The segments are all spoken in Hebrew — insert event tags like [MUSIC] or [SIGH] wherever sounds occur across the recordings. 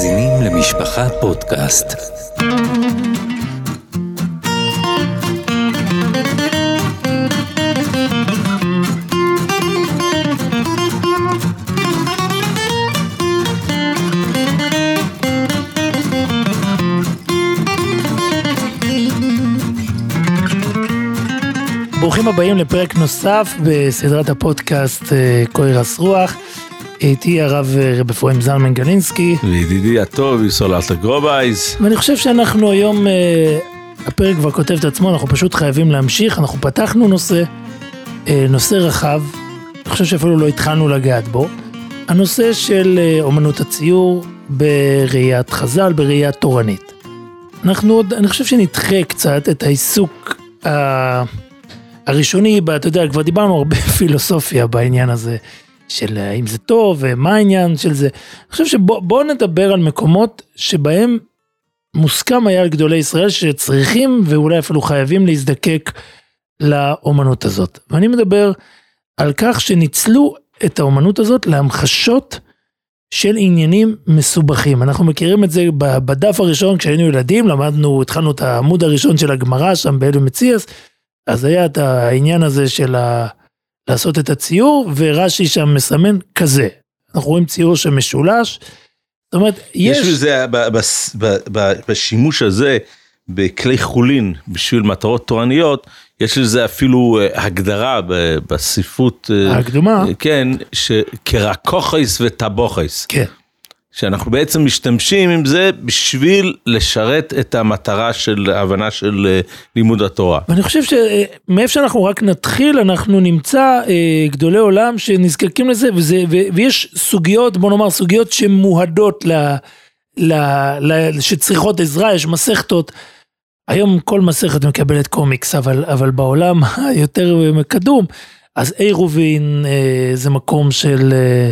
מאזינים למשפחה פודקאסט. ברוכים הבאים לפרק נוסף בסדרת הפודקאסט אה, קוירס רוח. איתי הרב אה, רב אפרים זלמן גלינסקי, וידידי הטוב יסרול אלתר גרובייז. ואני חושב שאנחנו היום, אה, הפרק כבר כותב את עצמו, אנחנו פשוט חייבים להמשיך, אנחנו פתחנו נושא, אה, נושא רחב, אני חושב שאפילו לא התחלנו לגעת בו, הנושא של אומנות הציור בראיית חז"ל, בראייה תורנית. אנחנו עוד, אני חושב שנדחה קצת את העיסוק ה- הראשוני, אתה יודע, כבר דיברנו הרבה [LAUGHS] פילוסופיה בעניין הזה. של האם זה טוב ומה העניין של זה. אני חושב שבואו נדבר על מקומות שבהם מוסכם היה על גדולי ישראל שצריכים ואולי אפילו חייבים להזדקק לאומנות הזאת. ואני מדבר על כך שניצלו את האומנות הזאת להמחשות של עניינים מסובכים. אנחנו מכירים את זה בדף הראשון כשהיינו ילדים, למדנו, התחלנו את העמוד הראשון של הגמרא שם באלו מציאס, אז היה את העניין הזה של ה... לעשות את הציור, ורש"י שם מסמן כזה. אנחנו רואים ציור שמשולש. זאת אומרת, יש... יש בזה, ב- ב- ב- בשימוש הזה בכלי חולין בשביל מטרות תורניות, יש לזה אפילו אה, הגדרה בספרות, אה, הקדומה. כן, שכרקוכייס וטבוכייס, כן. שאנחנו בעצם משתמשים עם זה בשביל לשרת את המטרה של ההבנה של אה, לימוד התורה. ואני חושב שמאיפה שאנחנו רק נתחיל, אנחנו נמצא אה, גדולי עולם שנזקקים לזה, וזה, ו, ויש סוגיות, בוא נאמר, סוגיות שמוהדות ל, ל, ל, שצריכות עזרה, יש מסכתות. היום כל מסכת מקבלת קומיקס, אבל, אבל בעולם [LAUGHS] היותר קדום, אז עירובין אה, זה מקום של, אה,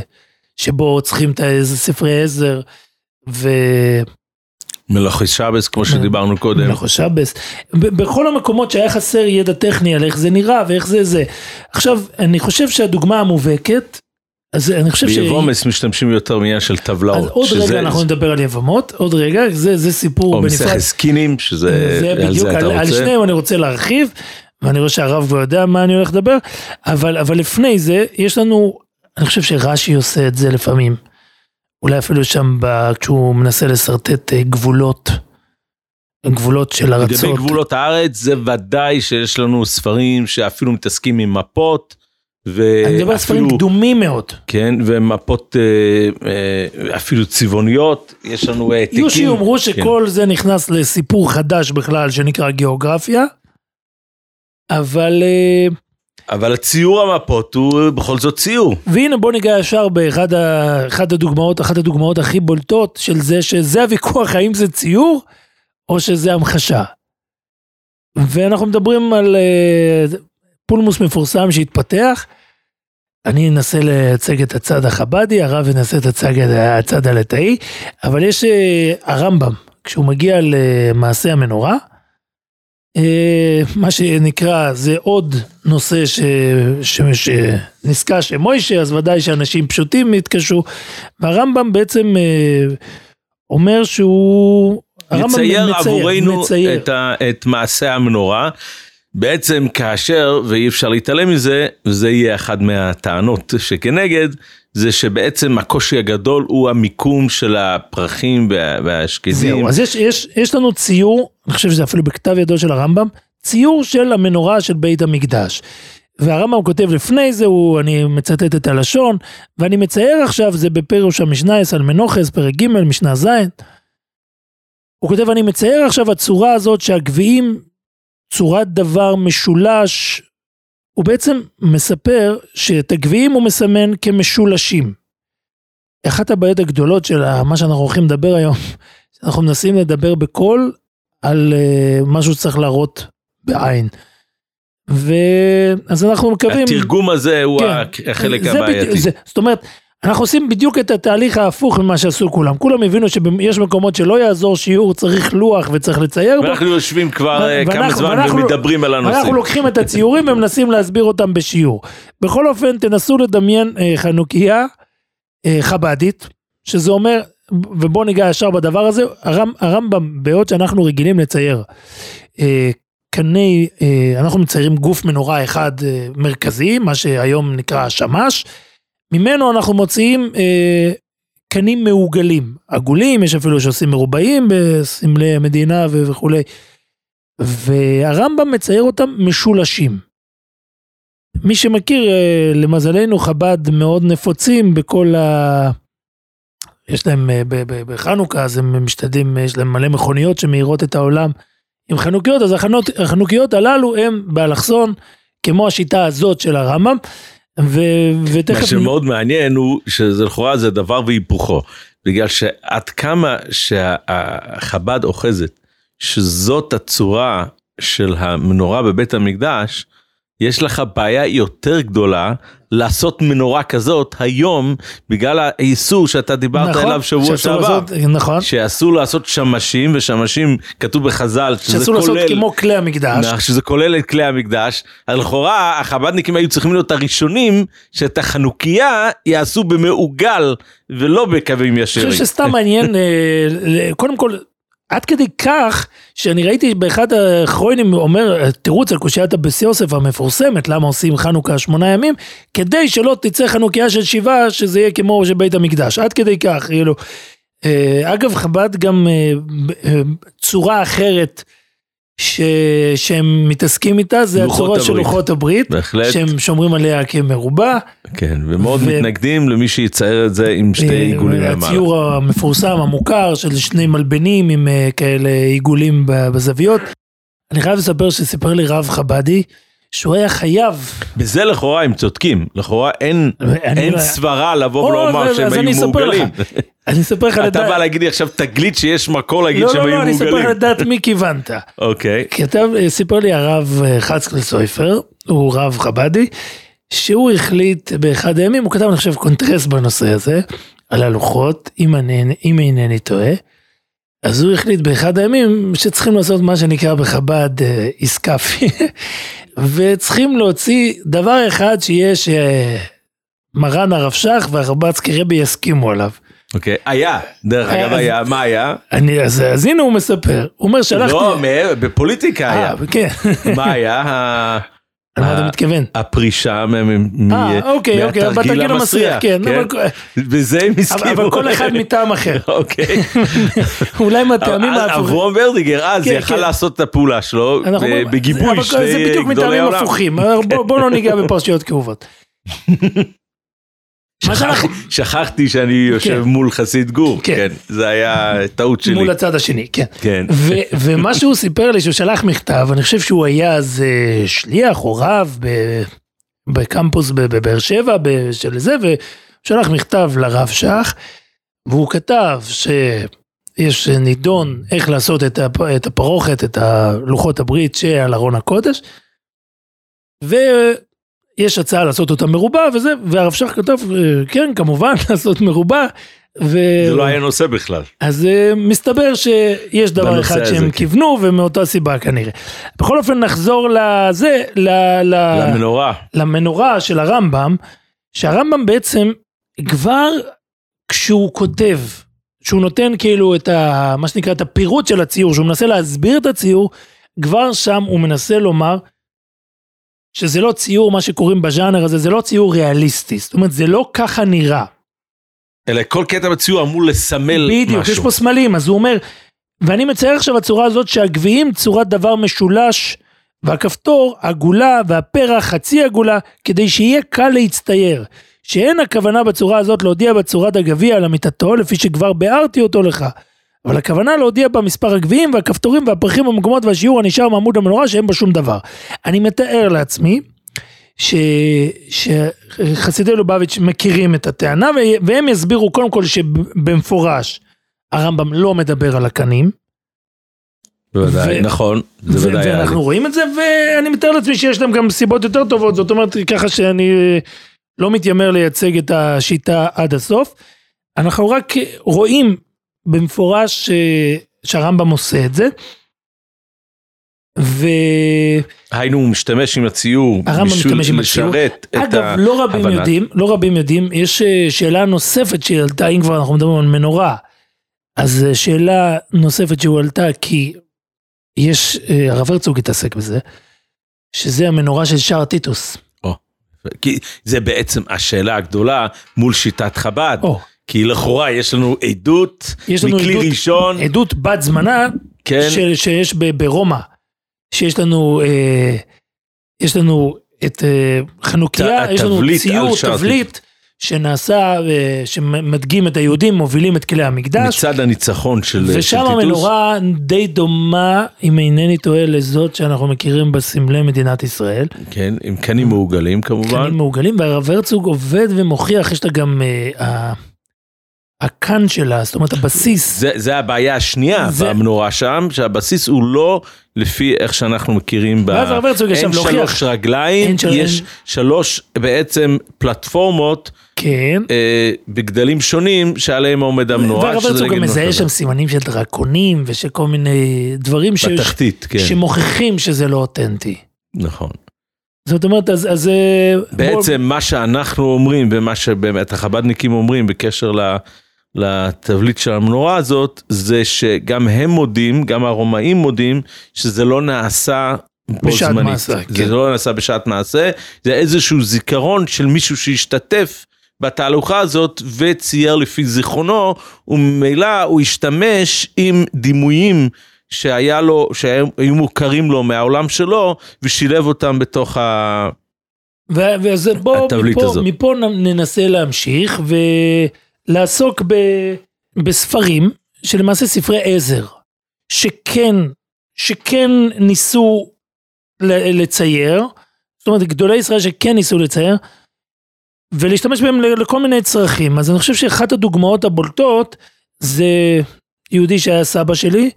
שבו צריכים את איזה ספרי עזר, ו... מלאכי שבס, כמו שדיברנו קודם. מלאכו שבס, בכל המקומות שהיה חסר ידע טכני על איך זה נראה ואיך זה זה. עכשיו, אני חושב שהדוגמה המובהקת, אז אני חושב ש... ביבומס משתמשים יותר מעניין של טבלאות. אז עוד שזה- רגע אנחנו נדבר על יבמות, עוד רגע, זה, זה סיפור או בנפרד. מסכת סקינים, שזה, זה על בדיוק, על, על רוצה. שניהם אני רוצה להרחיב, ואני רואה שהרב כבר יודע מה אני הולך לדבר, אבל, אבל לפני זה, יש לנו, אני חושב שרש"י עושה את זה לפעמים. אולי אפילו שם, ב, כשהוא מנסה לשרטט אה, גבולות, גבולות של לגבי ארצות. גבולות הארץ, זה ודאי שיש לנו ספרים שאפילו מתעסקים עם מפות. אני מדבר על ספרים קדומים מאוד. כן, ומפות אה, אה, אפילו צבעוניות, יש לנו העתקים. יהיו שיאמרו כן. שכל זה נכנס לסיפור חדש בכלל שנקרא גיאוגרפיה, אבל אה, אבל הציור המפות הוא בכל זאת ציור. והנה בוא ניגע ישר באחד ה- אחד הדוגמאות, אחת הדוגמאות הכי בולטות של זה שזה הוויכוח האם זה ציור או שזה המחשה. ואנחנו מדברים על אה, פולמוס מפורסם שהתפתח. אני אנסה לייצג את הצד החבדי, הרב ינסה את הצד, הצד הלטאי, אבל יש אה, הרמב"ם, כשהוא מגיע למעשה המנורה, מה שנקרא זה עוד נושא ש, ש, שנזכר שמוישה, אז ודאי שאנשים פשוטים יתקשו, והרמב"ם בעצם אה, אומר שהוא... הרמב"ם מצייר עבורנו מצייר. את, ה, את מעשה המנורה. בעצם כאשר, ואי אפשר להתעלם מזה, וזה יהיה אחד מהטענות שכנגד, זה שבעצם הקושי הגדול הוא המיקום של הפרחים וה- והשקדים. זהו, אז יש, יש, יש לנו ציור, אני חושב שזה אפילו בכתב ידו של הרמב"ם, ציור של המנורה של בית המקדש. והרמב"ם כותב לפני זה, הוא, אני מצטט את הלשון, ואני מצייר עכשיו, זה בפירוש המשנייס על מנוחס, פרק ג', משנה ז'. הוא כותב, אני מצייר עכשיו הצורה הזאת שהגביעים, צורת דבר משולש, הוא בעצם מספר שאת הגביעים הוא מסמן כמשולשים. אחת הבעיות הגדולות של מה שאנחנו הולכים לדבר היום, [LAUGHS] אנחנו מנסים לדבר בקול על uh, משהו שצריך להראות בעין. ואז אנחנו מקווים... התרגום הזה הוא כן. החלק הבעייתי. בדיוק- זה- זאת אומרת, אנחנו עושים בדיוק את התהליך ההפוך ממה שעשו כולם. כולם הבינו שיש מקומות שלא יעזור שיעור, צריך לוח וצריך לצייר בו. ואנחנו יושבים כבר אה, כמה זמן ומדברים על אנחנו הנושאים. לוקחים את הציורים ומנסים להסביר אותם בשיעור. בכל אופן, תנסו לדמיין אה, חנוכיה אה, חבדית, שזה אומר ובוא ניגע ישר בדבר הזה, הרמ, הרמב"ם, בעוד שאנחנו רגילים לצייר קני, אנחנו מציירים גוף מנורה אחד מרכזי, מה שהיום נקרא שמש, ממנו אנחנו מוציאים אה, קנים מעוגלים, עגולים, יש אפילו שעושים מרובעים בסמלי מדינה ו- וכולי. והרמב"ם מצייר אותם משולשים. מי שמכיר, אה, למזלנו חב"ד מאוד נפוצים בכל ה... יש להם אה, ב- ב- בחנוכה, אז הם משתדלים, יש להם מלא מכוניות שמאירות את העולם עם חנוכיות, אז החנוכיות הללו הם באלכסון, כמו השיטה הזאת של הרמב"ם. ו- ותכף... מה שמאוד מעניין הוא שזה לכאורה זה דבר והיפוכו. בגלל שעד כמה שהחב"ד אוחזת שזאת הצורה של המנורה בבית המקדש, יש לך בעיה יותר גדולה לעשות מנורה כזאת היום בגלל האיסור שאתה דיברת נכון, עליו שבוע שעבר. לעשות- נכון. שאסור לעשות שמשים ושמשים כתוב בחז"ל שזה שאסור לעשות כולל כמו כלי המקדש. נח, שזה כולל את כלי המקדש, לכאורה החב"דניקים היו צריכים להיות הראשונים שאת החנוכיה יעשו במעוגל ולא בקווים אני ישרים. חושב שסתם [LAUGHS] מעניין, אה, קודם כל, עד כדי כך שאני ראיתי באחד הכרוינים אומר תירוץ על קושיית הבס יוסף המפורסמת למה עושים חנוכה שמונה ימים כדי שלא תצא חנוכיה של שבעה שזה יהיה כמו שבית המקדש עד כדי כך כאילו. אה, אגב חב"ד גם אה, אה, צורה אחרת ש... שהם מתעסקים איתה זה הצורה של. לוחות הברית בהחלט, שהם שומרים עליה כמרובע. כן, ומאוד ו- מתנגדים למי שיצייר את זה עם שתי אה, עיגולים למעלה. הציור המפורסם המוכר של שני מלבנים עם אה, כאלה עיגולים בזוויות. אני חייב לספר שסיפר לי רב חבדי שהוא היה חייב. בזה לכאורה הם צודקים, לכאורה אין אני אין לא- סברה לבוא ולומר אז- שהם היו. מעוגלים. [LAUGHS] אני אספר לך אתה לדעת, בא להגיד לי עכשיו תגלית שיש מקור להגיד לא שהם לא היו לא אני אספר לך מעוגלים. לדעת מי כיוונת. [LAUGHS] אוקיי, כתב, סיפר לי הרב אה, חצקל סויפר, הוא רב חבדי, שהוא החליט באחד הימים, הוא כתב אני חושב קונטרס בנושא הזה, על הלוחות, אם, אני, אם אינני טועה. אז הוא החליט באחד הימים שצריכים לעשות מה שנקרא בחב"ד אה, עסקאפי, [LAUGHS] וצריכים להוציא דבר אחד שיהיה שמרן הרב שך והרבצקי רבי יסכימו עליו. אוקיי, היה, דרך אגב אז- היה, מה היה? אני, אז, אז הנה הוא מספר, הוא אומר שלחתי, לא, בפוליטיקה היה. אה, כן, מה היה? [LAUGHS] למה אתה מתכוון? הפרישה אה, אוקיי, אוקיי, מהתרגיל המסריח, כן, אבל- בזה הם הסכימו. אבל כל אחד מטעם אחר, [LAUGHS] אוקיי. [LAUGHS] אולי מהטעמים ההפוכים. אברום ורדיגר אז כן, יכל כן. לעשות את הפעולה שלו אנחנו ב- אומרים- בגיבוי אבל זה שני בדיוק גדולי מטעמים העולם. הפוכים, בוא, בוא לא ניגע בפרשיות כאובות. [LAUGHS] שכחתי שאני יושב כן. מול חסיד גור, כן. כן, זה היה טעות שלי. מול הצד השני, כן. כן. ומה שהוא סיפר לי שהוא שלח מכתב, אני חושב שהוא היה אז שליח או רב בקמפוס בבאר שבע של זה, והוא שלח מכתב לרב שך, והוא כתב שיש נידון איך לעשות את הפרוכת, את הלוחות הברית שעל ארון הקודש, ויש הצעה לעשות אותה מרובע וזה, והרב שך כתב, אה, כן כמובן [LAUGHS] לעשות מרובע. ו- זה לא היה נושא בכלל. אז uh, מסתבר שיש דבר אחד הזה, שהם כן. כיוונו ומאותה סיבה כנראה. בכל אופן נחזור לזה, ל, ל, למנורה. למנורה של הרמב"ם, שהרמב"ם בעצם כבר כשהוא כותב, שהוא נותן כאילו את ה, מה שנקרא את הפירוט של הציור, שהוא מנסה להסביר את הציור, כבר שם הוא מנסה לומר שזה לא ציור, מה שקוראים בז'אנר הזה, זה לא ציור ריאליסטי, זאת אומרת זה לא ככה נראה. אלא כל קטע בציור אמור לסמל בדיוק, משהו. יש פה סמלים, אז הוא אומר, ואני מצייר עכשיו הצורה הזאת שהגביעים צורת דבר משולש, והכפתור עגולה והפרח חצי עגולה, כדי שיהיה קל להצטייר. שאין הכוונה בצורה הזאת להודיע בצורת הגביע על אמיתתו, לפי שכבר ביארתי אותו לך. אבל הכוונה להודיע במספר הגביעים והכפתורים והפרחים במקומות והשיעור הנשאר מעמוד המנורה שאין בו שום דבר. אני מתאר לעצמי ש... שחסידי לובביץ' מכירים את הטענה והם יסבירו קודם כל שבמפורש הרמב"ם לא מדבר על הקנים. בוודאי, ו- נכון, זה ו- ודאי. ואנחנו רואים את זה ואני מתאר לעצמי שיש להם גם סיבות יותר טובות זאת אומרת ככה שאני לא מתיימר לייצג את השיטה עד הסוף. אנחנו רק רואים במפורש ש... שהרמב"ם עושה את זה. ו... היינו, הוא משתמש עם הציור הרמב"ם בשביל משתמש עם הציור. לשרת את אגב, לא רבים ההבנה. יודעים, לא רבים יודעים, יש אה, שאלה נוספת שעלתה, אם כבר אנחנו מדברים על מנורה, אז אה, שאלה נוספת שהועלתה, כי יש, אה, הרב הרצוג התעסק בזה, שזה המנורה של שער טיטוס. כי זה בעצם השאלה הגדולה מול שיטת חב"ד. או, כי לכאורה יש לנו עדות יש לנו מכלי עדות- ראשון, עדות בת זמנה כן, של, שיש ב, ברומא, שיש לנו, אה, יש לנו את אה, חנוכיה, ת- יש לנו ציור, תבליט, שנעשה, אה, שמדגים את היהודים, מובילים את כלי המקדש, מצד הניצחון של של ושם טיטוס. המנורה די דומה, אם אינני טועה, לזאת שאנחנו מכירים בסמלי מדינת ישראל. כן, עם קנים מעוגלים כמובן. קנים מעוגלים, והרב הרצוג עובד ומוכיח, יש לה גם, אה, ה- הקן שלה, זאת אומרת הבסיס, זה, זה הבעיה השנייה זה- במנורה שם, שהבסיס הוא לא לפי איך שאנחנו מכירים ב... ואז הרב הרצוג ישב אין להוכיח. שלוש רגליים, אין של- יש אין- שלוש בעצם פלטפורמות כן. אה, בגדלים שונים שעליהם עומד המנורה. והרב הרצוג גם מזהה. שם סימנים של דרקונים ושל כל מיני דברים ש... בתחתית, כן, שמוכיחים שזה לא אותנטי. נכון. זאת אומרת, אז... אז אה, בעצם מה שאנחנו אומרים ומה שבאמת החב"דניקים אומרים בקשר ל... לתבליט של המנורה הזאת, זה שגם הם מודים, גם הרומאים מודים, שזה לא נעשה בו בשעת זמנית. מעשה, זה כן. לא נעשה בשעת מעשה, זה איזשהו זיכרון של מישהו שהשתתף בתהלוכה הזאת וצייר לפי זיכרונו, וממילא הוא השתמש עם דימויים שהיה לו, שהיו מוכרים לו מהעולם שלו, ושילב אותם בתוך ה... ו- ואז בואו מפה, הזאת. מפה ננסה להמשיך ולעסוק ב- בספרים, שלמעשה ספרי עזר, שכן, שכן ניסו לצייר, זאת אומרת גדולי ישראל שכן ניסו לצייר, ולהשתמש בהם לכל מיני צרכים. אז אני חושב שאחת הדוגמאות הבולטות זה יהודי שהיה סבא שלי,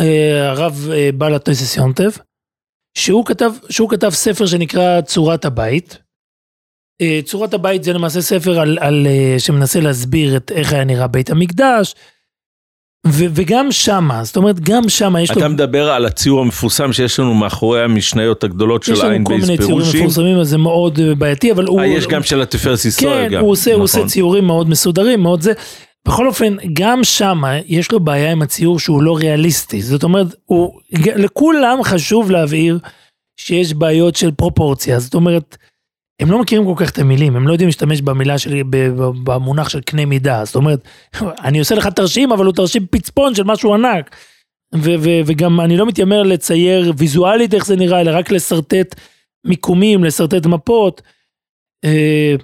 אה, הרב אה, בעל יונטב, שהוא כתב, שהוא כתב ספר שנקרא צורת הבית. אה, צורת הבית זה למעשה ספר על, על, אה, שמנסה להסביר את איך היה נראה בית המקדש, ו, וגם שמה, זאת אומרת גם שמה יש לו, אתה מדבר על הציור המפורסם שיש לנו מאחורי המשניות הגדולות של יש לנו עין כל בייס מיני ציורים פירושים. מפורסמים, אז זה מאוד אה, בעייתי, אבל הוא, יש גם של התפארת ישראל כן, גם. הוא עושה, הוא עושה נכון. ציורים מאוד מסודרים, מאוד זה. בכל אופן, גם שמה יש לו בעיה עם הציור שהוא לא ריאליסטי. זאת אומרת, הוא, לכולם חשוב להבהיר שיש בעיות של פרופורציה. זאת אומרת, הם לא מכירים כל כך את המילים, הם לא יודעים להשתמש במילה שלי, במונח של קנה מידה. זאת אומרת, [LAUGHS] אני עושה לך תרשים, אבל הוא תרשים פצפון של משהו ענק. ו- ו- וגם אני לא מתיימר לצייר ויזואלית איך זה נראה, אלא רק לשרטט מיקומים, לשרטט מפות. אה,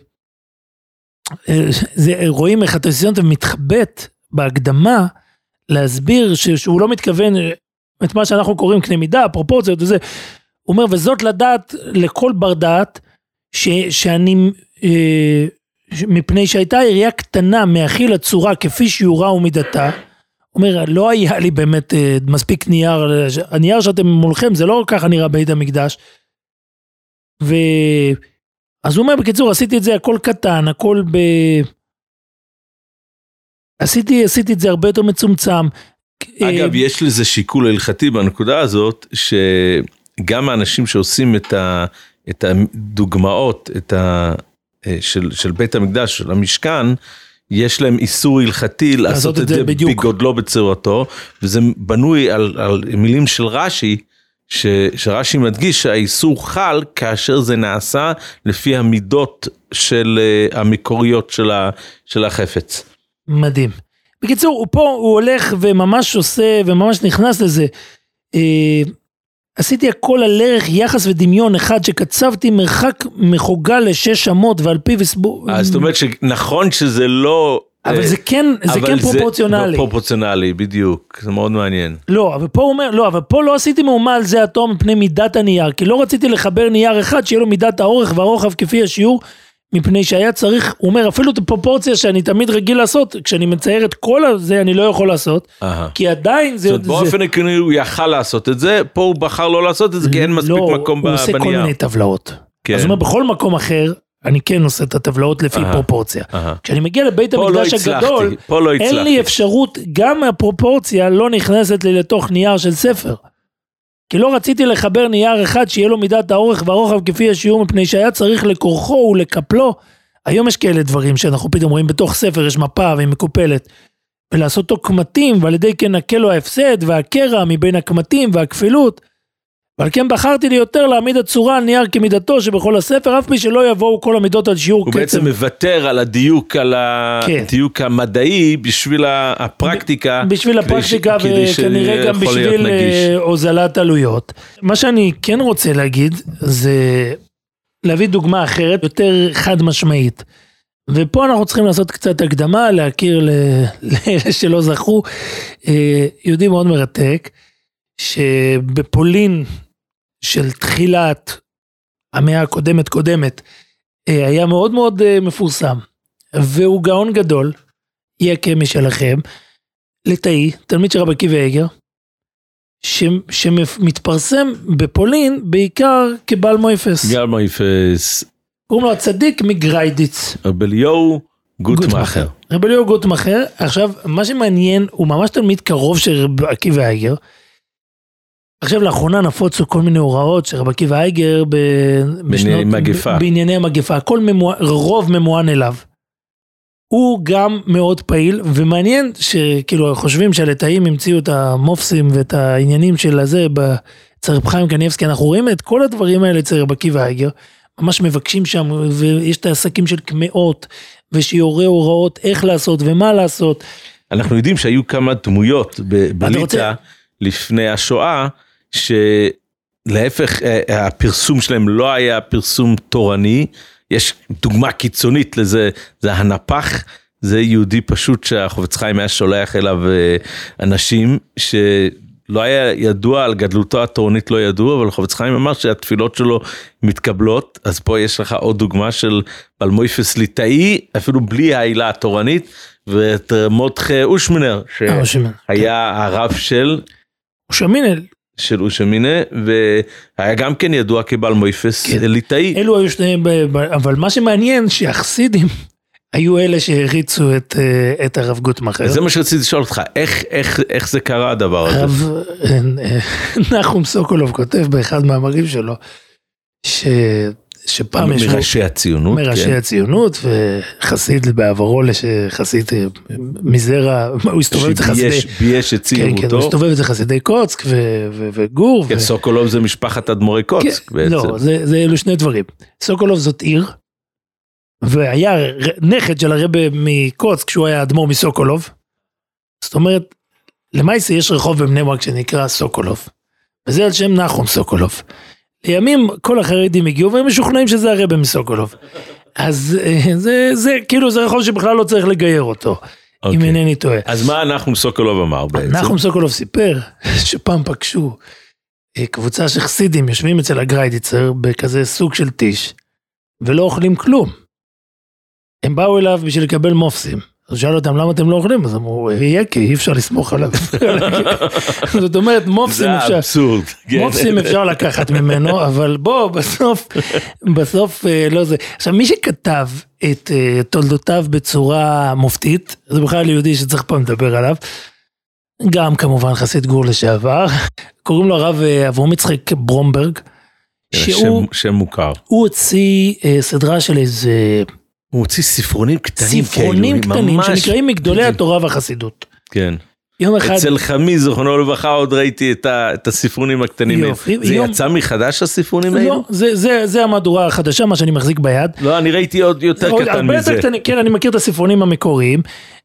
אה, זה, רואים איך הטלוויזיון מתחבט בהקדמה להסביר ש, שהוא לא מתכוון את מה שאנחנו קוראים קנה מידה, פרופורציות וזה. הוא אומר, וזאת לדעת לכל בר דעת, ש, שאני, אה, מפני שהייתה עירייה קטנה מאכיל הצורה כפי שיעורה ומידתה, אומר, לא היה לי באמת אה, מספיק נייר, הנייר שאתם מולכם זה לא ככה נראה בית המקדש. ו... אז הוא אומר, בקיצור, עשיתי את זה הכל קטן, הכל ב... עשיתי, עשיתי את זה הרבה יותר מצומצם. אגב, אה, יש לזה שיקול הלכתי בנקודה הזאת, שגם האנשים שעושים את, ה, את הדוגמאות את ה, אה, של, של בית המקדש, של המשכן, יש להם איסור הלכתי לעשות את זה בדיוק. בגודלו בצורתו, וזה בנוי על, על מילים של רש"י, ש, שרש"י מדגיש שהאיסור חל כאשר זה נעשה לפי המידות של אה, המקוריות של, ה, של החפץ. מדהים. בקיצור, הוא פה, הוא הולך וממש עושה, וממש נכנס לזה. אה, עשיתי הכל על ערך יחס ודמיון אחד שקצבתי מרחק מחוגה לשש אמות ועל פיו הסבור... אז זאת אומרת שנכון שזה לא... אבל אה, זה כן, זה כן פרופורציונלי. לא פרופורציונלי, בדיוק, זה מאוד מעניין. לא, אבל פה הוא אומר, לא, אבל פה לא עשיתי מהומה על זה התואר מפני מידת הנייר, כי לא רציתי לחבר נייר אחד שיהיה לו מידת האורך והרוחב כפי השיעור, מפני שהיה צריך, הוא אומר, אפילו את הפרופורציה שאני תמיד רגיל לעשות, כשאני מצייר את כל הזה אני לא יכול לעשות, אהה. כי עדיין זה... זאת אומרת, באופן עקרוני הוא יכל לעשות את זה, פה הוא בחר לא לעשות את זה, כי אין מספיק לא, מקום ב- הוא עושה כל בנייר. מיני טבלאות. כן. אז הוא אומר, בכל מקום אחר, אני כן עושה את הטבלאות לפי אהה. פרופורציה. אהה. כשאני מגיע לבית לא המקדש הצלחתי, הגדול, פה לא אין לי הצלחתי. אפשרות, גם הפרופורציה לא נכנסת לי לתוך נייר של ספר. כי לא רציתי לחבר נייר אחד שיהיה לו מידת האורך והרוחב כפי השיעור, מפני שהיה צריך לכורכו ולקפלו. היום יש כאלה דברים שאנחנו פתאום רואים בתוך ספר, יש מפה והיא מקופלת. ולעשות אותו קמטים, ועל ידי כן נקה לו ההפסד והקרע מבין הקמטים והכפילות. ועל כן בחרתי לי יותר להעמיד הצורה על נייר כמידתו שבכל הספר, אף פי שלא יבואו כל המידות על שיעור הוא קצב. בעצם מוותר על הדיוק, על כן. הדיוק המדעי בשביל הפרקטיקה. בשביל ש- הפרקטיקה כדי וכנראה גם בשביל. אה, הוזלת עלויות. מה שאני כן רוצה להגיד זה להביא דוגמה אחרת, יותר חד משמעית. ופה אנחנו צריכים לעשות קצת הקדמה, להכיר [LAUGHS] לאלה שלא זכו. אה, יהודי מאוד מרתק, שבפולין של תחילת המאה הקודמת קודמת, אה, היה מאוד מאוד אה, מפורסם. והוא גאון גדול, יקה משלכם, ליטאי, תלמיד של רבי עקיבא איגר, ש- שמתפרסם בפולין בעיקר כבעל מויפס. גל מויפס, קוראים לו הצדיק מגריידיץ. רבליהו גוטמאכר. רבי ליאור גוטמכר, עכשיו, מה שמעניין, הוא ממש תלמיד קרוב של רבי עקיבא אייגר. עכשיו, לאחרונה נפוצו כל מיני הוראות של רבי עקיבא אייגר ב... בשנות- מגפה. ב- בענייני המגפה, הכל ממוע... רוב ממוען אליו. הוא גם מאוד פעיל, ומעניין שכאילו חושבים שהליטאים המציאו את המופסים ואת העניינים של הזה אצל רב חיים קניבסקי, אנחנו רואים את כל הדברים האלה אצל רבי עקיבא אייגר, ממש מבקשים שם, ויש את העסקים של קמעות, ושיורה הוראות איך לעשות ומה לעשות. אנחנו יודעים שהיו כמה דמויות בליטא לפני השואה, שלהפך אה, הפרסום שלהם לא היה פרסום תורני, יש דוגמה קיצונית לזה, זה הנפח, זה יהודי פשוט שהחובץ חיים היה שולח אליו אה, אנשים שלא היה ידוע על גדלותו התורנית לא ידוע, אבל חובץ חיים אמר שהתפילות שלו מתקבלות, אז פה יש לך עוד דוגמה של בלמויפס ליטאי, אפילו בלי העילה התורנית, ואת מודחה אושמנר, אה, שהיה הרב של שמינל, של אושמינה, והיה גם כן ידוע כבעל מויפס כן. ליטאי. אלו היו ב- אבל מה שמעניין שהחסידים [LAUGHS] היו אלה שהריצו את, אה, את הרב גוטמכר. זה מה שרציתי לשאול אותך, איך, איך, איך זה קרה הדבר הזה? הרב אה, אה, [LAUGHS] נחום סוקולוב כותב באחד מהמאמרים שלו, ש, שפעם ישבו מראשי הציונות, מראשי כן. הציונות וחסיד בעברו לחסיד אה, מזרע, הוא הסתובב אצל חסידי, שבייש בייש את כן, כן, הוא. הסתובב אצל חסידי קוצק ו- ו- וגור. כן, ו- סוקולוב זה משפחת אדמו"רי קוצק כן, בעצם. לא, זה, זה אלו שני דברים. סוקולוב זאת עיר, והיה נכד של הרבה מקוצק כשהוא היה אדמו"ר מסוקולוב. זאת אומרת, למעשה יש רחוב בבני ברק שנקרא סוקולוב, וזה על שם נחום סוקולוב. לימים כל החרדים הגיעו והם משוכנעים שזה הרבה מסוקולוב. אז אה, זה, זה כאילו זה רחוב שבכלל לא צריך לגייר אותו, אם אוקיי. אינני טועה. אז מה נחום סוקולוב אמר בעצם? נחום סוקולוב סיפר שפעם פגשו אה, קבוצה של חסידים יושבים אצל הגריידיצר בכזה סוג של טיש ולא אוכלים כלום. הם באו אליו בשביל לקבל מופסים. אז שאל אותם למה אתם לא אוכלים? אז אמרו יהיה כי אי אפשר לסמוך עליו. [LAUGHS] זאת אומרת מופסים זה אפשר, האבסורד. כן. מופסים אפשר לקחת ממנו [LAUGHS] אבל בוא בסוף בסוף אה, לא זה. עכשיו מי שכתב את אה, תולדותיו בצורה מופתית זה בכלל יהודי שצריך פעם לדבר עליו. גם כמובן חסיד גור לשעבר קוראים לו הרב אה, אברהם יצחק ברומברג. שהוא שם- שם מוכר. הוא הוציא סדרה של איזה הוא הוציא ספרונים קטנים ספרונים כאלו, קטנים ממש- שנקראים מגדולי התורה והחסידות. כן. יום אחד, אצל חמי זיכרונו לברכה עוד ראיתי את ה- את הספרונים הקטנים. יופי, זה יום- יצא מחדש הספרונים האלו? לא, זה, זה, זה המהדורה החדשה מה שאני מחזיק ביד. לא, אני ראיתי עוד יותר עוד קטן מזה. יותר קטנים, כן, אני מכיר את הספרונים המקוריים,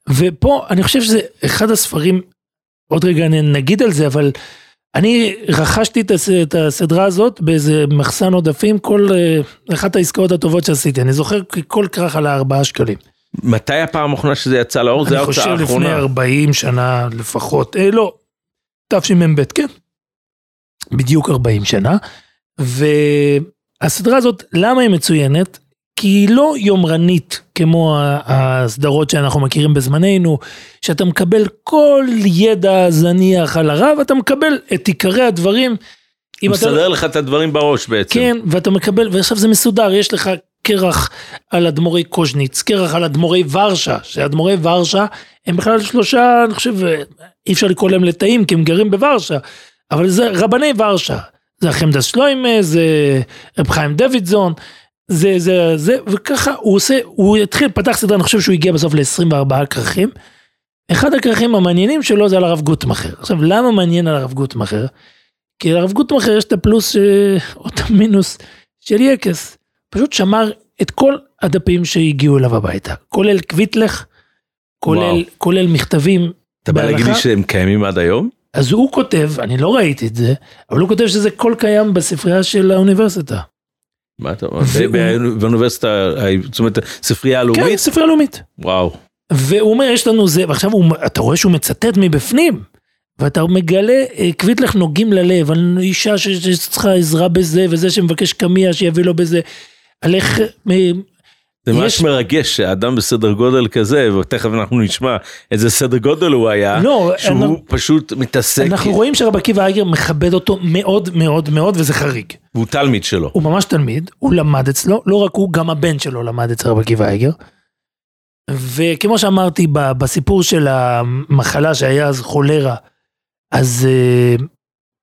ופה אני חושב שזה אחד הספרים, עוד רגע נגיד על זה, אבל אני רכשתי את הס- את הסדרה הזאת באיזה מחסן עודפים, כל אה, אחת העסקאות הטובות שעשיתי, אני זוכר כי כל כרך עלה ארבעה שקלים. מתי הפעם האחרונה שזה יצא לאור? זה אני ההוצאה חושב לפני האחרונה. 40 שנה לפחות, אה, לא, תשמ"ב, כן. בדיוק 40 שנה. והסדרה הזאת, למה היא מצוינת? כי היא לא יומרנית כמו הסדרות שאנחנו מכירים בזמננו, שאתה מקבל כל ידע זניח על הרב, אתה מקבל את עיקרי הדברים. הוא אתה לא- מסדר לך את הדברים בראש בעצם. כן, ואתה מקבל, ועכשיו זה מסודר, יש לך קרח על אדמו"רי קוז'ניץ, קרח על אדמו"רי ורשה, שאדמו"רי ורשה הם בכלל שלושה, אני חושב, אי אפשר לקרוא להם לטאים כי הם גרים בוורשה, אבל זה רבני ורשה, זה החמדס שלוימה, זה רב חיים דוידזון, זה, זה, זה, וככה הוא עושה, הוא התחיל, פתח סדרה, אני חושב שהוא הגיע בסוף ל-24 כרכים, אחד הכרכים המעניינים שלו זה על הרב גוטמכר. עכשיו, למה מעניין על הרב גוטמכר? כי לרב גוטמכר יש את הפלוס אה, או את המינוס של יקס. פשוט שמר את כל הדפים שהגיעו אליו הביתה, כולל קוויטלך, כולל, וואו. כולל מכתבים אתה בא להגיד לי שהם קיימים עד היום? אז הוא כותב, אני לא ראיתי את זה, אבל הוא כותב שזה כל קיים בספרייה של האוניברסיטה. מה אתה אומר? באוניברסיטה, זאת אומרת, ספרייה כן, הלאומית? ספרייה לאומית. וואו. והוא אומר, יש לנו זה, ועכשיו הוא, אתה רואה שהוא מצטט מבפנים, ואתה מגלה אה, קוויטלך נוגעים ללב, על אישה שצריכה עזרה בזה, וזה שמבקש קמיע שיביא לו בזה, על איך... זה ממש יש- מרגש שאדם בסדר גודל כזה, ותכף אנחנו נשמע איזה סדר גודל הוא היה, לא, שהוא אנחנו- פשוט מתעסק, אנחנו רואים שרב עקיבא אייגר מכבד אותו מאוד מאוד מאוד, וזה חריג. והוא תלמיד שלו. הוא ממש תלמיד, הוא למד אצלו, לא רק הוא, גם הבן שלו למד אצל רב עקיבא אייגר. וכמו שאמרתי בסיפור של המחלה שהיה אז חולרה, אז uh,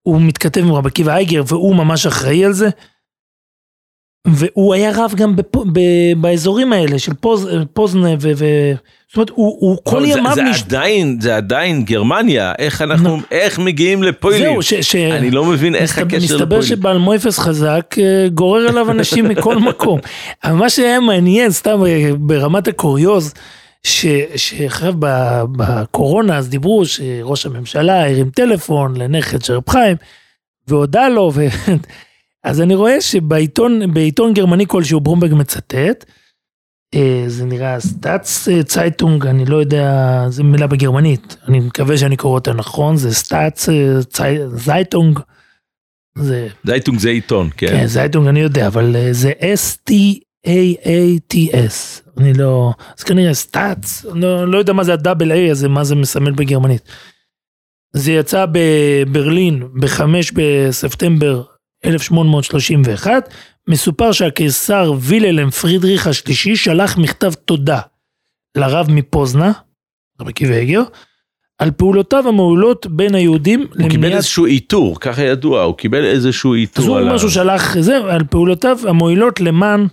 הוא מתכתב עם רב עקיבא אייגר והוא ממש אחראי על זה. והוא היה רב גם בפ... ב... באזורים האלה של פוז... פוזנה ו... ו... זאת אומרת, הוא, הוא כל זה- ימיו זה נש- עדיין, זה עדיין גרמניה, איך אנחנו, איך מגיעים לפוילים? זהו, ש... ש... אני לא מבין איך מסתבר- הקשר מסתבר לפוילים. שבעל מויפס חזק אה, גורר אליו אנשים [LAUGHS] מכל מקום. אבל מה שהיה מעניין, סתם אה, ברמת הקוריוז, ש- ב- בקורונה אז דיברו שראש הממשלה הרים טלפון לנכד של רב חיים, והודה לו, ו... אז אני רואה שבעיתון בעיתון גרמני כלשהו ברומברג מצטט, אה, זה נראה Staats אה, Zeitung, אני לא יודע, זה מילה בגרמנית, אני מקווה שאני קורא אותה נכון, זה Staats אה, Zei- Zeitung, זה, זייטונג זה עיתון, כן. כן, זייטונג אני יודע, אבל זה S-T-A-A-T-S, אני לא, אז כנראה סטאצ, לא, לא יודע מה זה הדאבל A הזה, מה זה מסמל בגרמנית. זה יצא בברלין בחמש בספטמבר 1831, מסופר שהקיסר וילהלם פרידריך השלישי שלח מכתב תודה לרב מפוזנה, רבי עקיבא אגר, על פעולותיו המעולות בין היהודים הוא קיבל איזשהו עיטור, ככה ידוע, הוא קיבל איזשהו אז עיטור. הוא על ה- אומר שהוא שלח זה על פעולותיו המועילות למען,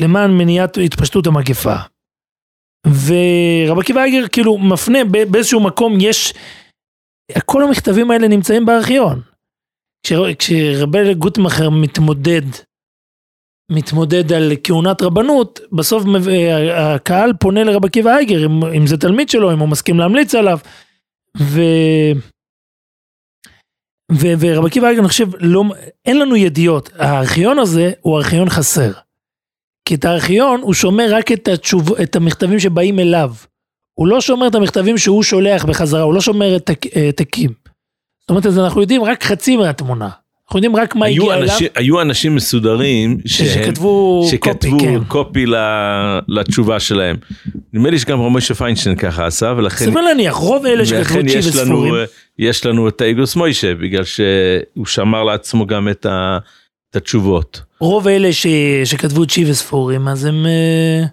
למען מניעת התפשטות המגפה. ורב עקיבא אייגר כאילו מפנה באיזשהו מקום יש, כל המכתבים האלה נמצאים בארכיון. כשר- כשרבי גוטמכר מתמודד, מתמודד על כהונת רבנות, בסוף אה, הקהל פונה לרב עקיבא אייגר, אם, אם זה תלמיד שלו, אם הוא מסכים להמליץ עליו. ו... ו- ורב עקיבא אייגר, אני חושב, לא, אין לנו ידיעות. הארכיון הזה הוא ארכיון חסר. כי את הארכיון הוא שומר רק את, התשוב, את המכתבים שבאים אליו. הוא לא שומר את המכתבים שהוא שולח בחזרה, הוא לא שומר את הק- העתקים. זאת אומרת, אז אנחנו יודעים רק חצי מהתמונה. אנחנו יודעים רק מה הגיע אליו, היו אנשים מסודרים ש- שהם- שכתבו קופי, שכתבו כן. קופי ל- לתשובה שלהם. נדמה לי שגם משה פיינשטיין ככה עשה, ולכן סביר להניח, רוב אלה שכתבו צ'י יש לנו, וספורים, אה, יש לנו את האיגוס מוישה, בגלל שהוא שמר לעצמו גם את ה- את התשובות. רוב אלה ש, שכתבו צ'י וספורים, אז הם, אה,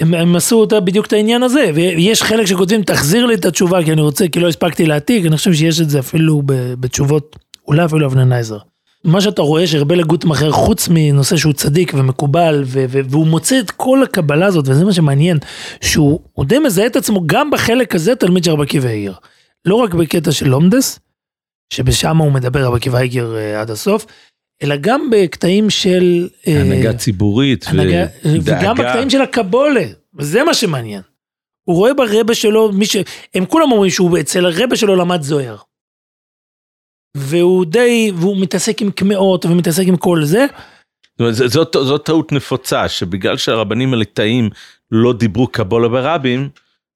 הם, הם עשו אותה בדיוק את העניין הזה, ויש חלק שכותבים תחזיר לי את התשובה כי אני רוצה, כי לא הספקתי להעתיק, אני חושב שיש את זה אפילו בתשובות, אולי אפילו אבננייזר. מה שאתה רואה שרבי לגוטמכר, חוץ מנושא שהוא צדיק ומקובל, ו- ו- והוא מוצא את כל הקבלה הזאת, וזה מה שמעניין, שהוא הוא די מזהה את עצמו גם בחלק הזה תלמיד של רבי עקיבא איגר. לא רק בקטע של לומדס, שבשם הוא מדבר רבי עקיבא איגר אה, עד הסוף, אלא גם בקטעים של... אה, הנהגה ציבורית הנהגה, וגם ודאגה. בקטעים של הקבולה, וזה מה שמעניין. הוא רואה ברבה שלו, מי ש... הם כולם אומרים שהוא אצל הרבה שלו למד זוהר. והוא די, והוא מתעסק עם קמעות ומתעסק עם כל זה. זאת, זאת, זאת טעות נפוצה, שבגלל שהרבנים הליטאים לא דיברו קבולה ברבים,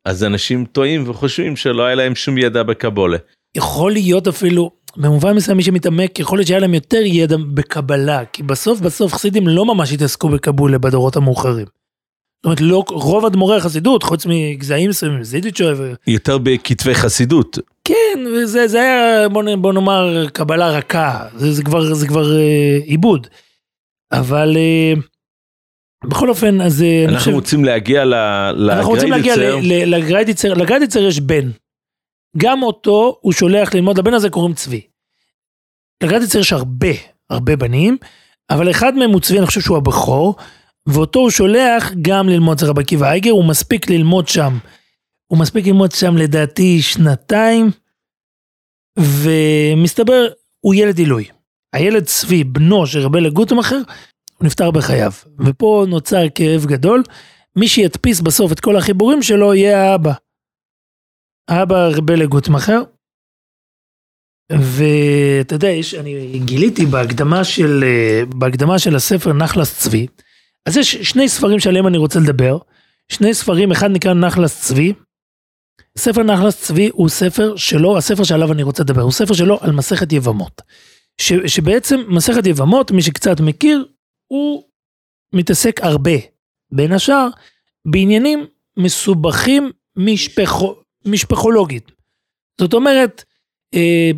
אז אנשים טועים וחושבים שלא היה להם שום ידע בקבולה. יכול להיות אפילו, במובן מסוים מי שמתעמק, יכול להיות שהיה להם יותר ידע בקבלה, כי בסוף בסוף חסידים לא ממש התעסקו בקבולה בדורות המאוחרים. זאת אומרת, לא, רוב אדמו"רי החסידות, חוץ מגזעים מסוימים, זידיצ'וי ו... יותר בכתבי חסידות. כן, וזה זה היה, בוא, בוא נאמר, קבלה רכה, זה, זה כבר, זה כבר אה, עיבוד. אבל אה, בכל אופן, אז אה, אנחנו חושב, רוצים להגיע ל- אנחנו רוצים להגיע לגריידיצר. ל- ל- לגריידיצר, לגריידיצר יש בן. גם אותו הוא שולח ללמוד, לבן הזה קוראים צבי. לגריידיצר יש הרבה, הרבה בנים, אבל אחד מהם הוא צבי, אני חושב שהוא הבכור, ואותו הוא שולח גם ללמוד אצל רבי עקיבא אייגר, הוא מספיק ללמוד שם. הוא מספיק ללמוד שם לדעתי שנתיים, ומסתבר, הוא ילד עילוי. הילד צבי, בנו של רבי גוטמכר, הוא נפטר בחייו. ופה נוצר כאב גדול. מי שידפיס בסוף את כל החיבורים שלו יהיה האבא. האבא רבי גוטמכר. ואתה יודע, יש, אני גיליתי בהקדמה של, בהקדמה של הספר נחלס צבי, אז יש שני ספרים שעליהם אני רוצה לדבר. שני ספרים, אחד נקרא נחלס צבי. ספר נחלס צבי הוא ספר שלו, הספר שעליו אני רוצה לדבר, הוא ספר שלו על מסכת יבמות. ש, שבעצם מסכת יבמות, מי שקצת מכיר, הוא מתעסק הרבה, בין השאר, בעניינים מסובכים משפחו, משפחולוגית. זאת אומרת, אה,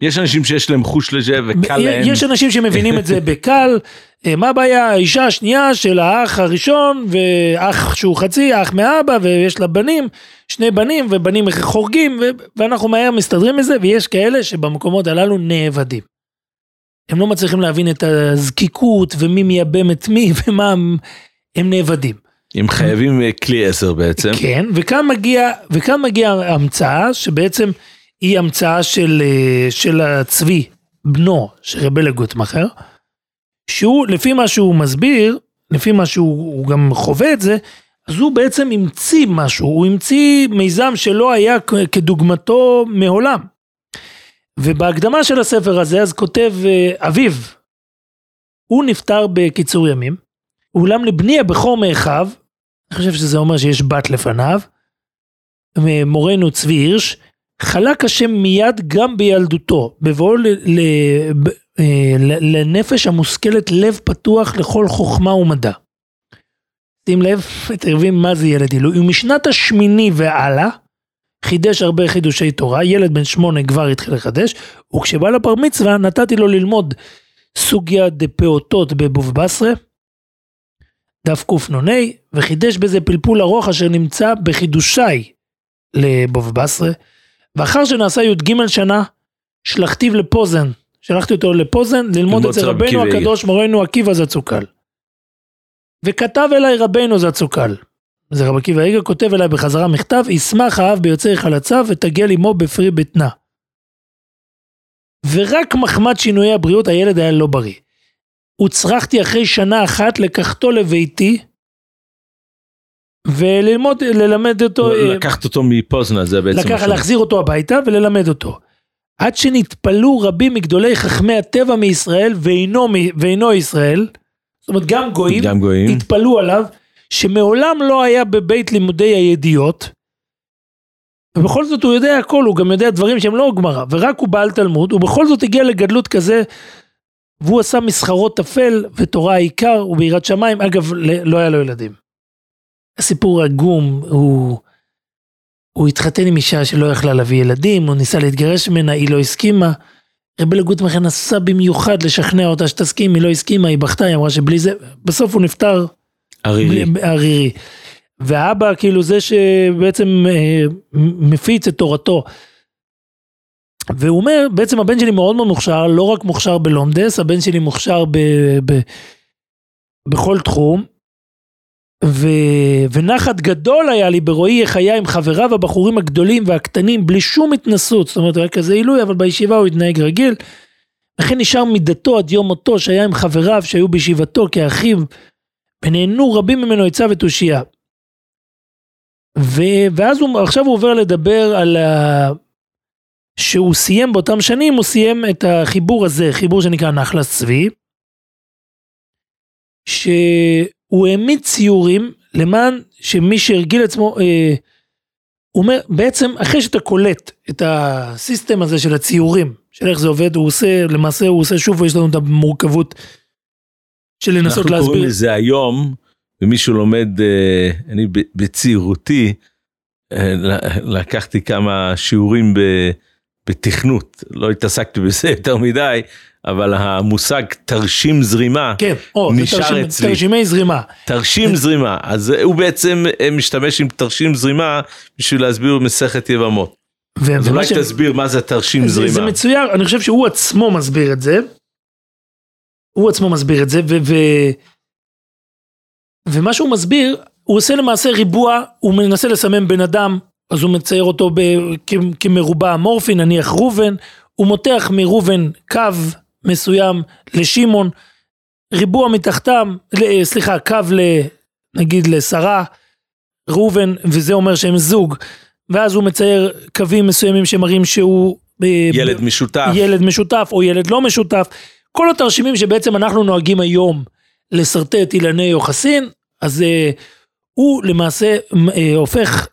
יש אנשים שיש להם חוש לזה וקל להם. יש אנשים שמבינים את זה [LAUGHS] בקל. אה, מה הבעיה? האישה השנייה של האח הראשון, ואח שהוא חצי, אח מאבא, ויש לה בנים, שני בנים, ובנים חורגים, ואנחנו מהר מסתדרים מזה, ויש כאלה שבמקומות הללו נאבדים. הם לא מצליחים להבין את הזקיקות, ומי מייבם את מי, [LAUGHS] ומה הם נאבדים. הם חייבים אה, כלי עשר בעצם. כן, וכאן מגיע, וכאן מגיע המצאה שבעצם היא המצאה של, אה, של הצבי, בנו של רבי גוטמכר, שהוא, לפי מה שהוא מסביר, לפי מה שהוא גם חווה את זה, אז הוא בעצם המציא משהו, הוא המציא מיזם שלא היה כדוגמתו מעולם. ובהקדמה של הספר הזה אז כותב אה, אביו, הוא נפטר בקיצור ימים, אולם לבני הבכור מאחיו, אני חושב שזה אומר שיש בת לפניו, מורנו צבי הירש, חלק השם מיד גם בילדותו, בבואו אה, לנפש המושכלת לב פתוח לכל חוכמה ומדע. שים לב, תבין מה זה ילד עילוי. ומשנת השמיני והלאה, חידש הרבה חידושי תורה, ילד בן שמונה כבר התחיל לחדש, וכשבא לבר מצווה נתתי לו ללמוד סוגיה דפעוטות בבוב בסרה, דף קנ"ה, וחידש בזה פלפול ארוך אשר נמצא בחידושי לבוב בסרה, ואחר שנעשה י"ג שנה, שלחתיו לפוזן, שלחתי אותו לפוזן ללמוד אצל רבנו הקדוש מורנו עקיבא זצוקל. וכתב אליי רבנו זצוקל. זה רב עקיבא איגר כותב אליי בחזרה מכתב, ישמח האב ביוצאי חלציו ותגל עמו בפרי בטנה. ורק מחמד שינויי הבריאות הילד היה לא בריא. הוצרכתי אחרי שנה אחת לקחתו לביתי וללמוד, ללמד אותו. אה, לקחת אותו מפוזנה זה בעצם. לקח, להחזיר אותו הביתה וללמד אותו. עד שנתפלו רבים מגדולי חכמי הטבע מישראל ואינו, ואינו ישראל, זאת אומרת גם גויים, גם גויים, התפלאו עליו, שמעולם לא היה בבית לימודי הידיעות, ובכל זאת הוא יודע הכל, הוא גם יודע דברים שהם לא גמרא, ורק הוא בעל תלמוד, ובכל זאת הגיע לגדלות כזה, והוא עשה מסחרות טפל, ותורה העיקר, וביראת שמיים, אגב, לא היה לו ילדים. הסיפור עגום, הוא... הוא התחתן עם אישה שלא יכלה להביא ילדים, הוא ניסה להתגרש ממנה, היא לא הסכימה. רבי לגוטמכר נסע במיוחד לשכנע אותה שתסכים, היא לא הסכימה, היא בכתה, היא אמרה שבלי זה, בסוף הוא נפטר. ערירי. ערירי. והאבא כאילו זה שבעצם אה, מפיץ את תורתו. והוא אומר, בעצם הבן שלי מאוד מאוד מוכשר, לא רק מוכשר בלומדס, הבן שלי מוכשר ב, ב, בכל תחום. ו... ונחת גדול היה לי ברואי איך היה עם חבריו הבחורים הגדולים והקטנים בלי שום התנסות, זאת אומרת, היה כזה עילוי, אבל בישיבה הוא התנהג רגיל. לכן נשאר מידתו עד יום מותו שהיה עם חבריו שהיו בישיבתו כאחיו, ונהנו רבים ממנו עצה ותושייה. ו... ואז הוא, עכשיו הוא עובר לדבר על ה... שהוא סיים באותם שנים, הוא סיים את החיבור הזה, חיבור שנקרא נחלס צבי. ש... הוא העמיד ציורים למען שמי שהרגיל עצמו, אה, הוא אומר, בעצם אחרי שאתה קולט את הסיסטם הזה של הציורים, של איך זה עובד, הוא עושה, למעשה הוא עושה שוב, יש לנו את המורכבות של לנסות אנחנו להסביר. אנחנו קוראים לזה היום, ומישהו לומד, אה, אני בצעירותי, אה, לקחתי כמה שיעורים בתכנות, לא התעסקתי בזה יותר מדי, אבל המושג תרשים זרימה כן, או, נשאר תרשים, אצלי. תרשימי זרימה. תרשים. זרימה, אז הוא בעצם אה, משתמש עם תרשים זרימה בשביל להסביר מסכת יבמות. ו- אז אולי ש... תסביר מה זה תרשים זה, זרימה. זה מצויר, אני חושב שהוא עצמו מסביר את זה. הוא עצמו מסביר את זה, ו... ו- ומה שהוא מסביר, הוא עושה למעשה ריבוע, הוא מנסה לסמם בן אדם, אז הוא מצייר אותו ב, כ, כמרובע אמורפי, נניח ראובן, הוא מותח מראובן קו מסוים לשמעון, ריבוע מתחתם, סליחה, קו ל... נגיד לשרה, ראובן, וזה אומר שהם זוג, ואז הוא מצייר קווים מסוימים שמראים שהוא... אה, ילד משותף. ילד משותף או ילד לא משותף. כל התרשימים שבעצם אנחנו נוהגים היום לשרטט אילני יוחסין, אז uh, הוא למעשה uh, הופך,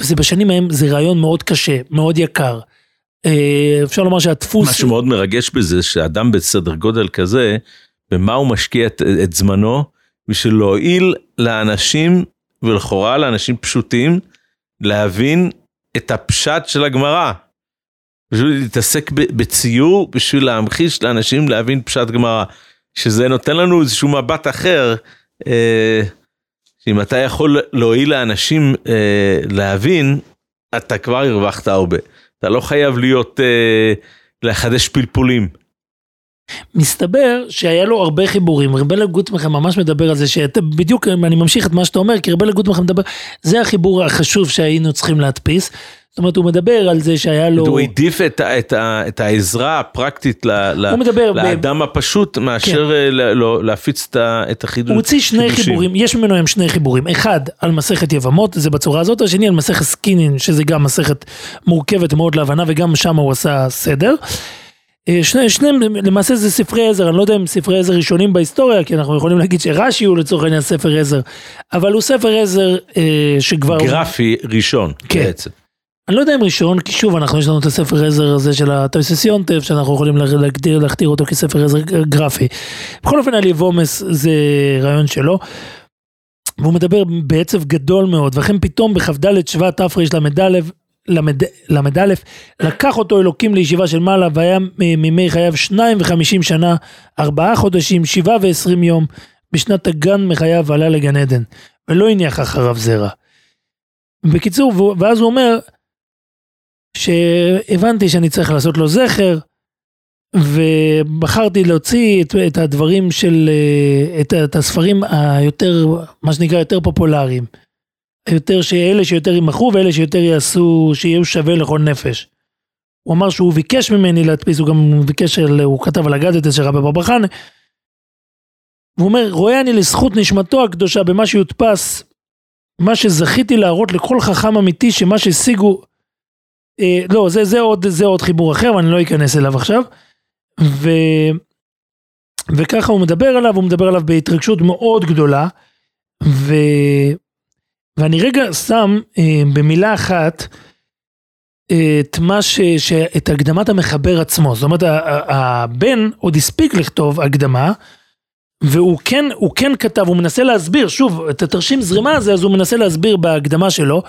וזה בשנים ההם, זה רעיון מאוד קשה, מאוד יקר. Uh, אפשר לומר שהדפוס... מה שמאוד מרגש בזה, שאדם בסדר גודל כזה, במה הוא משקיע את, את זמנו, בשביל להועיל לאנשים, ולכאורה לאנשים פשוטים, להבין את הפשט של הגמרא. בשביל להתעסק בציור, בשביל להמחיש לאנשים להבין פשט גמרא. שזה נותן לנו איזשהו מבט אחר, אה, שאם אתה יכול להועיל לאנשים אה, להבין, אתה כבר הרווחת הרבה. אתה לא חייב להיות, אה, לחדש פלפולים. מסתבר שהיה לו הרבה חיבורים, רבלה גוטמכם ממש מדבר על זה, שבדיוק אני ממשיך את מה שאתה אומר, כי רבלה גוטמכם מדבר, זה החיבור החשוב שהיינו צריכים להדפיס. זאת אומרת, הוא מדבר על זה שהיה לו... הוא העדיף את, את, את העזרה הפרקטית ל, מדבר לאדם ב... הפשוט, מאשר כן. אה, ל, לא, להפיץ את החידוש. הוא הוציא שני חידושים. חיבורים, יש ממנו היום שני חיבורים. אחד על מסכת יבמות, זה בצורה הזאת, השני על מסכת קינין, שזה גם מסכת מורכבת מאוד להבנה, וגם שם הוא עשה סדר. אה, שני, שניהם למעשה זה ספרי עזר, אני לא יודע אם ספרי עזר ראשונים בהיסטוריה, כי אנחנו יכולים להגיד שרש"י הוא לצורך העניין ספר עזר, אבל הוא ספר עזר אה, שכבר... גרפי ראשון כן. בעצם. אני לא יודע אם ראשון, כי שוב, אנחנו יש לנו את הספר עזר הזה של הטויססיונטב, שאנחנו יכולים להגדיר, להכתיר אותו כספר עזר גרפי. בכל אופן, על יבומס זה רעיון שלו. והוא מדבר בעצב גדול מאוד, וכן פתאום בכ"ד שבט תרל"א, ל"א, לקח אותו אלוקים לישיבה של מעלה, והיה מימי חייו שניים וחמישים שנה, ארבעה חודשים, שבעה ועשרים יום, בשנת הגן מחייו עלה לגן עדן, ולא הניח אחריו זרע. בקיצור, ואז הוא אומר, שהבנתי שאני צריך לעשות לו זכר, ובחרתי להוציא את, את הדברים של, את, את הספרים היותר, מה שנקרא יותר פופולריים. יותר שאלה שיותר ימכרו ואלה שיותר יעשו, שיהיו שווה לכל נפש. הוא אמר שהוא ביקש ממני להדפיס, הוא גם ביקש, הוא כתב על הגדתא של רבי בר חנה. הוא אומר, רואה אני לזכות נשמתו הקדושה במה שיודפס, מה שזכיתי להראות לכל חכם אמיתי שמה שהשיגו אה, לא, זה, זה, עוד, זה עוד חיבור אחר, ואני לא אכנס אליו עכשיו. ו, וככה הוא מדבר עליו, הוא מדבר עליו בהתרגשות מאוד גדולה. ו, ואני רגע שם אה, במילה אחת אה, את מה ש... ש... את הקדמת המחבר עצמו. זאת אומרת, הבן עוד הספיק לכתוב הקדמה, והוא כן, הוא כן כתב, הוא מנסה להסביר, שוב, את התרשים זרימה הזה, אז הוא מנסה להסביר בהקדמה שלו.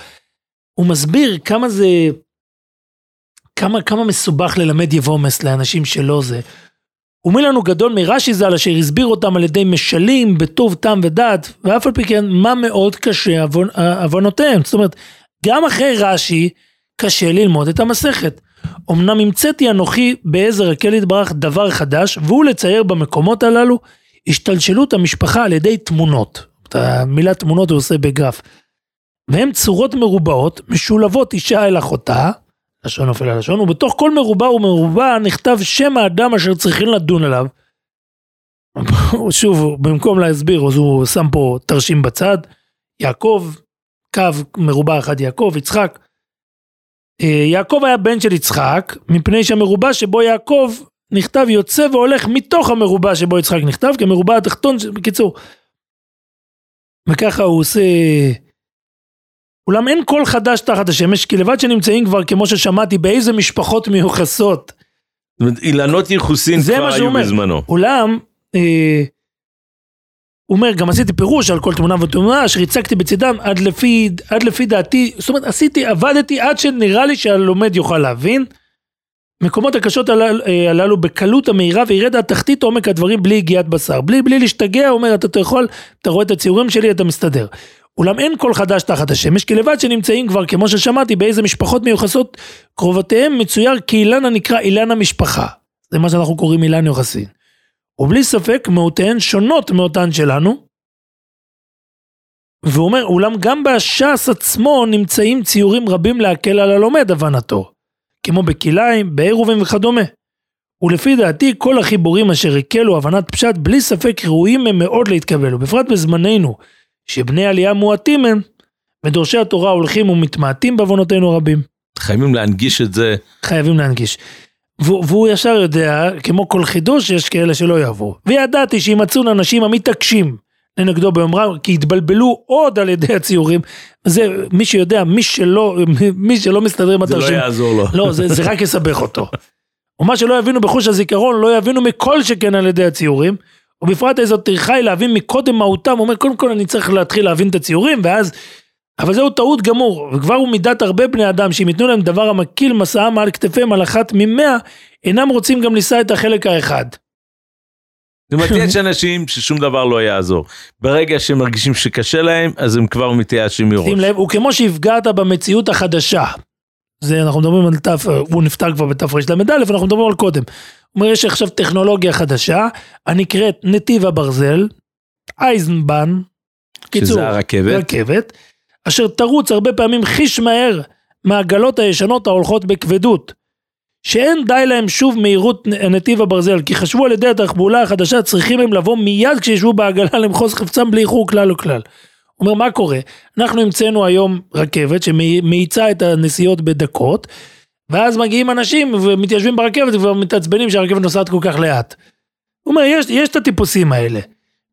הוא מסביר כמה זה כמה, כמה מסובך ללמד יבומס לאנשים שלא זה. ומי לנו גדול מרש"י ז"ל אשר הסביר אותם על ידי משלים בטוב טעם ודעת ואף על פי כן מה מאוד קשה עוונותיהם. זאת אומרת גם אחרי רש"י קשה ללמוד את המסכת. אמנם המצאתי אנוכי בעזר הקל יתברך דבר חדש והוא לצייר במקומות הללו השתלשלות המשפחה על ידי תמונות. את המילה תמונות הוא עושה בגרף. והם צורות מרובעות משולבות אישה אל אחותה לשון נופל על לשון, ובתוך כל מרובע ומרובע נכתב שם האדם אשר צריכים לדון עליו. [LAUGHS] שוב, במקום להסביר, אז הוא שם פה תרשים בצד, יעקב, קו מרובע אחד יעקב, יצחק. אה, יעקב היה בן של יצחק, מפני שהמרובע שבו יעקב נכתב יוצא והולך מתוך המרובע שבו יצחק נכתב, כמרובע התחתון, בקיצור. וככה הוא עושה אולם אין קול חדש תחת השמש, כי לבד שנמצאים כבר, כמו ששמעתי, באיזה משפחות מיוחסות. זאת אומרת, אילנות ייחוסין כבר היו אומר. בזמנו. אולם, אה, הוא אומר, גם עשיתי פירוש על כל תמונה ותמונה, אשר הצגתי בצדם עד לפי, עד לפי דעתי, זאת אומרת, עשיתי, עבדתי עד שנראה לי שהלומד יוכל להבין. מקומות הקשות הללו, אה, הללו בקלות המהירה וירד עד תחתית עומק הדברים בלי הגיעת בשר. בלי, בלי להשתגע, הוא אומר, אתה, אתה יכול, אתה רואה את הציורים שלי, אתה מסתדר. אולם אין כל חדש תחת השמש, כי לבד שנמצאים כבר, כמו ששמעתי, באיזה משפחות מיוחסות קרובותיהם מצויר כאילן הנקרא אילן המשפחה. זה מה שאנחנו קוראים אילן יוחסין. ובלי ספק, מאותיהן שונות מאותן שלנו, והוא אומר, אולם גם בש"ס עצמו נמצאים ציורים רבים להקל על הלומד הבנתו, כמו בכלאיים, בעירובים וכדומה. ולפי דעתי כל החיבורים אשר הקלו הבנת פשט בלי ספק ראויים הם מאוד להתקבל, ובפרט בזמננו, שבני עלייה מועטים הם, ודורשי התורה הולכים ומתמעטים בעוונותינו רבים. חייבים להנגיש את זה. חייבים להנגיש. והוא, ישר יודע, כמו כל חידוש, יש כאלה שלא יעברו. וידעתי שימצאו אנשים המתעקשים לנגדו באומרם, כי התבלבלו עוד על ידי הציורים. זה, מי שיודע, מי שלא, מי שלא מסתדר עם זה לא התרשים, יעזור לו. לא, זה, זה רק יסבך אותו. ומה שלא יבינו בחוש הזיכרון, לא יבינו מכל שכן על ידי הציורים. ובפרט איזו טרחה היא להבין מקודם מהותם, הוא אומר, קודם כל אני צריך להתחיל להבין את הציורים, ואז... אבל זהו טעות גמור, וכבר הוא מידת הרבה בני אדם, שאם ייתנו להם דבר המקיל מסעם על כתפיהם על אחת ממאה, אינם רוצים גם לישא את החלק האחד. זאת אומרת, יש אנשים ששום דבר לא יעזור. ברגע שהם מרגישים שקשה להם, אז הם כבר מתייאשים מראש. שים לב, הוא כמו שהפגעת במציאות החדשה. זה אנחנו מדברים על תף, הוא נפטר כבר בתרל"א, אנחנו מדברים על קודם. אומר, יש עכשיו טכנולוגיה חדשה, הנקראת נתיב הברזל, אייזנבן, שזה הרכבת. רכבת, אשר תרוץ הרבה פעמים חיש מהר מהעגלות הישנות ההולכות בכבדות. שאין די להם שוב מהירות נתיב הברזל, כי חשבו על ידי התחבולה החדשה צריכים הם לבוא מיד כשישבו בעגלה למחוז חפצם בלי איחור כלל וכלל. הוא אומר מה קורה? אנחנו המצאנו היום רכבת שמאיצה את הנסיעות בדקות, ואז מגיעים אנשים ומתיישבים ברכבת וכבר מתעצבנים שהרכבת נוסעת כל כך לאט. הוא אומר יש, יש את הטיפוסים האלה.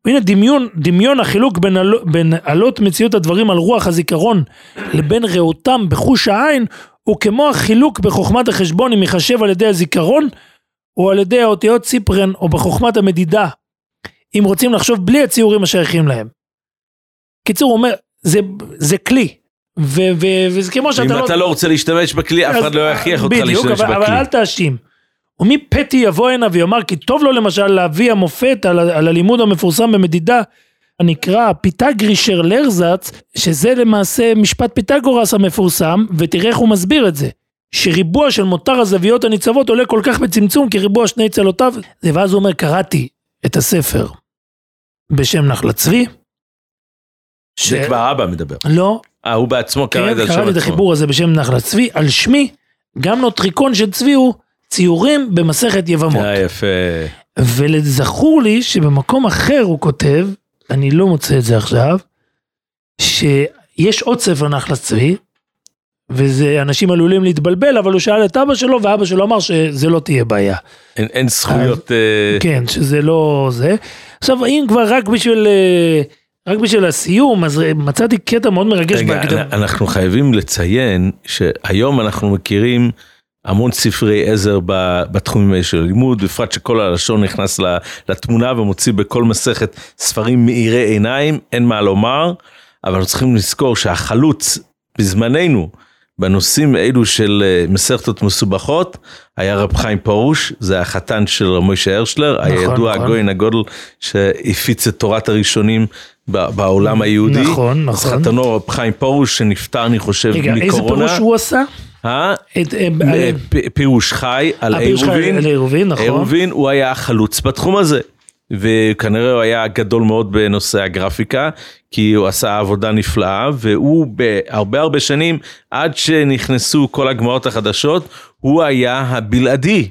והנה דמיון, דמיון החילוק בין, על, בין עלות מציאות הדברים על רוח הזיכרון לבין ראותם בחוש העין הוא כמו החילוק בחוכמת החשבון אם ייחשב על ידי הזיכרון או על ידי האותיות ציפרן או בחוכמת המדידה אם רוצים לחשוב בלי הציורים השייכים להם. קיצור הוא אומר זה, זה כלי וזה כמו שאתה אם לא... אתה לא רוצה להשתמש בכלי, אף אחד לא יכריח אותך בדיוק, להשתמש אבל, אבל בכלי. אל תאשים. ומי פתי יבוא הנה ויאמר כי טוב לו למשל להביא המופת על, על הלימוד המפורסם במדידה הנקרא פיתגרישר לרזץ שזה למעשה משפט פיתגורס המפורסם ותראה איך הוא מסביר את זה. שריבוע של מותר הזוויות הניצבות עולה כל כך בצמצום כריבוע שני צלותיו ואז הוא אומר קראתי את הספר בשם נחל הצבי. ש- זה כבר אבא מדבר. לא, הוא בעצמו קרא כן, את זה על שם קראתי את עצמו. החיבור הזה בשם נחל הצבי, על שמי, גם נוטריקון של צבי הוא ציורים במסכת יבמות. אה, יפה. ולזכור לי שבמקום אחר הוא כותב, אני לא מוצא את זה עכשיו, שיש עוד ספר נחל הצבי, וזה אנשים עלולים להתבלבל, אבל הוא שאל את אבא שלו, ואבא שלו אמר שזה לא תהיה בעיה. אין- אין זכויות... אה, כן, שזה לא זה. עכשיו, אם כבר רק בשביל... אה, רק בשביל הסיום, אז אה, מצאתי קטע מאוד מרגש רגע, בהקדם. אנחנו חייבים לציין שהיום אנחנו מכירים המון ספרי עזר בתחומים של לימוד, בפרט שכל הלשון נכנס לתמונה ומוציא בכל מסכת ספרים מאירי עיניים, אין מה לומר, אבל אנחנו צריכים לזכור שהחלוץ בזמננו, בנושאים אלו של אה, מסכתות מסובכות, היה רב חיים פרוש, זה החתן של רב מוישה הרשלר, הידוע נכון. הגויין הגודל שהפיץ את תורת הראשונים בעולם היהודי. נכון, נכון. חתנו רב חיים פרוש שנפטר אני חושב רגע, איזה מקורונה. פירוש הוא עשה? אה? אה, אה, פירוש חי על חי עירובין. על עירובין, נכון. עירובין הוא היה חלוץ בתחום הזה. וכנראה הוא היה גדול מאוד בנושא הגרפיקה, כי הוא עשה עבודה נפלאה, והוא בהרבה הרבה שנים, עד שנכנסו כל הגמרות החדשות, הוא היה הבלעדי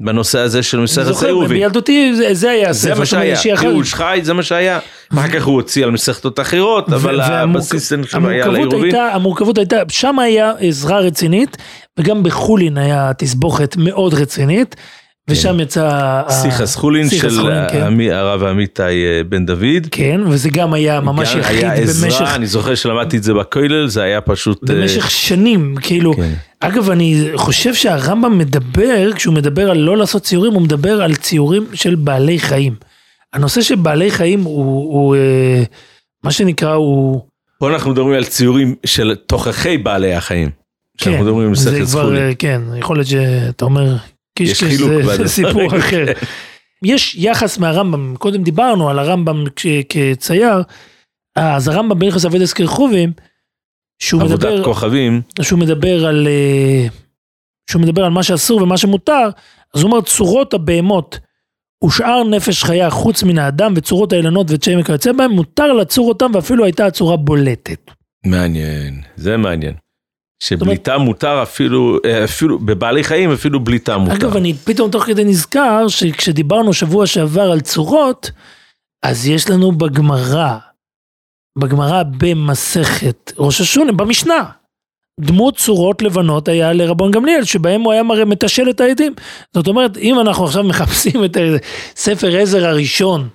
בנושא הזה של מסכת עירובין. בילדותי זה- זה היה זה. מה שהיה, פירוש חי זה מה שהיה. אחר כך הוא הוציא על מסכתות אחרות, אבל הבסיס היה לעירובין. המורכבות הייתה, שם היה עזרה רצינית, וגם בחולין היה תסבוכת מאוד רצינית, ושם יצא... ה- סיחס חולין סיחס של כן. הרב עמיתי אה, בן דוד. כן, וזה גם היה ממש יחיד היה במשך, עזרה, אני זוכר שלמדתי את זה בכולל, זה היה פשוט... אה, במשך שנים, כאילו, כן. אגב אני חושב שהרמב"ם מדבר, כשהוא מדבר על לא לעשות ציורים, הוא מדבר על ציורים של בעלי חיים. הנושא של בעלי חיים הוא, אה, מה שנקרא, הוא... פה אנחנו מדברים על ציורים של תוככי בעלי החיים. על זה כבר, כן, יכול להיות שאתה אומר, קישקש חילוק זה. זה סיפור [LAUGHS] אחר. יש יחס מהרמב"ם, קודם דיברנו על הרמב"ם כש- כצייר, אז הרמב"ם בנכס אבדס כרחובים, שהוא עבודת מדבר, כוכבים, שהוא מדבר על, אה, שהוא מדבר על מה שאסור ומה שמותר, אז הוא אומר צורות הבהמות ושאר נפש חיה חוץ מן האדם וצורות האילנות וצ'יים וכיוצא בהם, מותר לצור אותם ואפילו הייתה הצורה בולטת. מעניין, זה מעניין. שבליטה מותר אפילו, אה, אפילו, בבעלי חיים אפילו בליטה מותר. אגב, אני פתאום תוך כדי נזכר שכשדיברנו שבוע שעבר על צורות, אז יש לנו בגמרא, בגמרא במסכת ראש השונה, במשנה, דמות צורות לבנות היה לרבון גמליאל, שבהם הוא היה מראה מתשל את העדים. זאת אומרת, אם אנחנו עכשיו מחפשים את ספר עזר הראשון,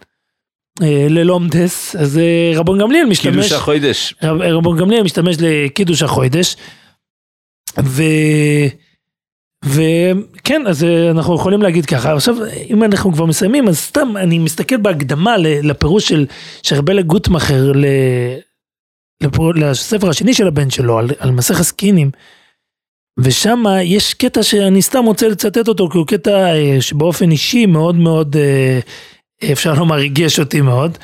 אה, ללומדס, אז אה, רבון גמליאל משתמש... קידוש החוידש. רב, רבון גמליאל משתמש לקידוש החוידש. ו... וכן, אז אה, אנחנו יכולים להגיד ככה. עכשיו, אם אנחנו כבר מסיימים, אז סתם, אני מסתכל בהקדמה לפירוש של, של רבלה גוטמכר. לספר השני של הבן שלו, על, על מסך הסקינים. ושם יש קטע שאני סתם רוצה לצטט אותו, כי הוא קטע שבאופן אישי מאוד מאוד אפשר לומר ריגש אותי מאוד.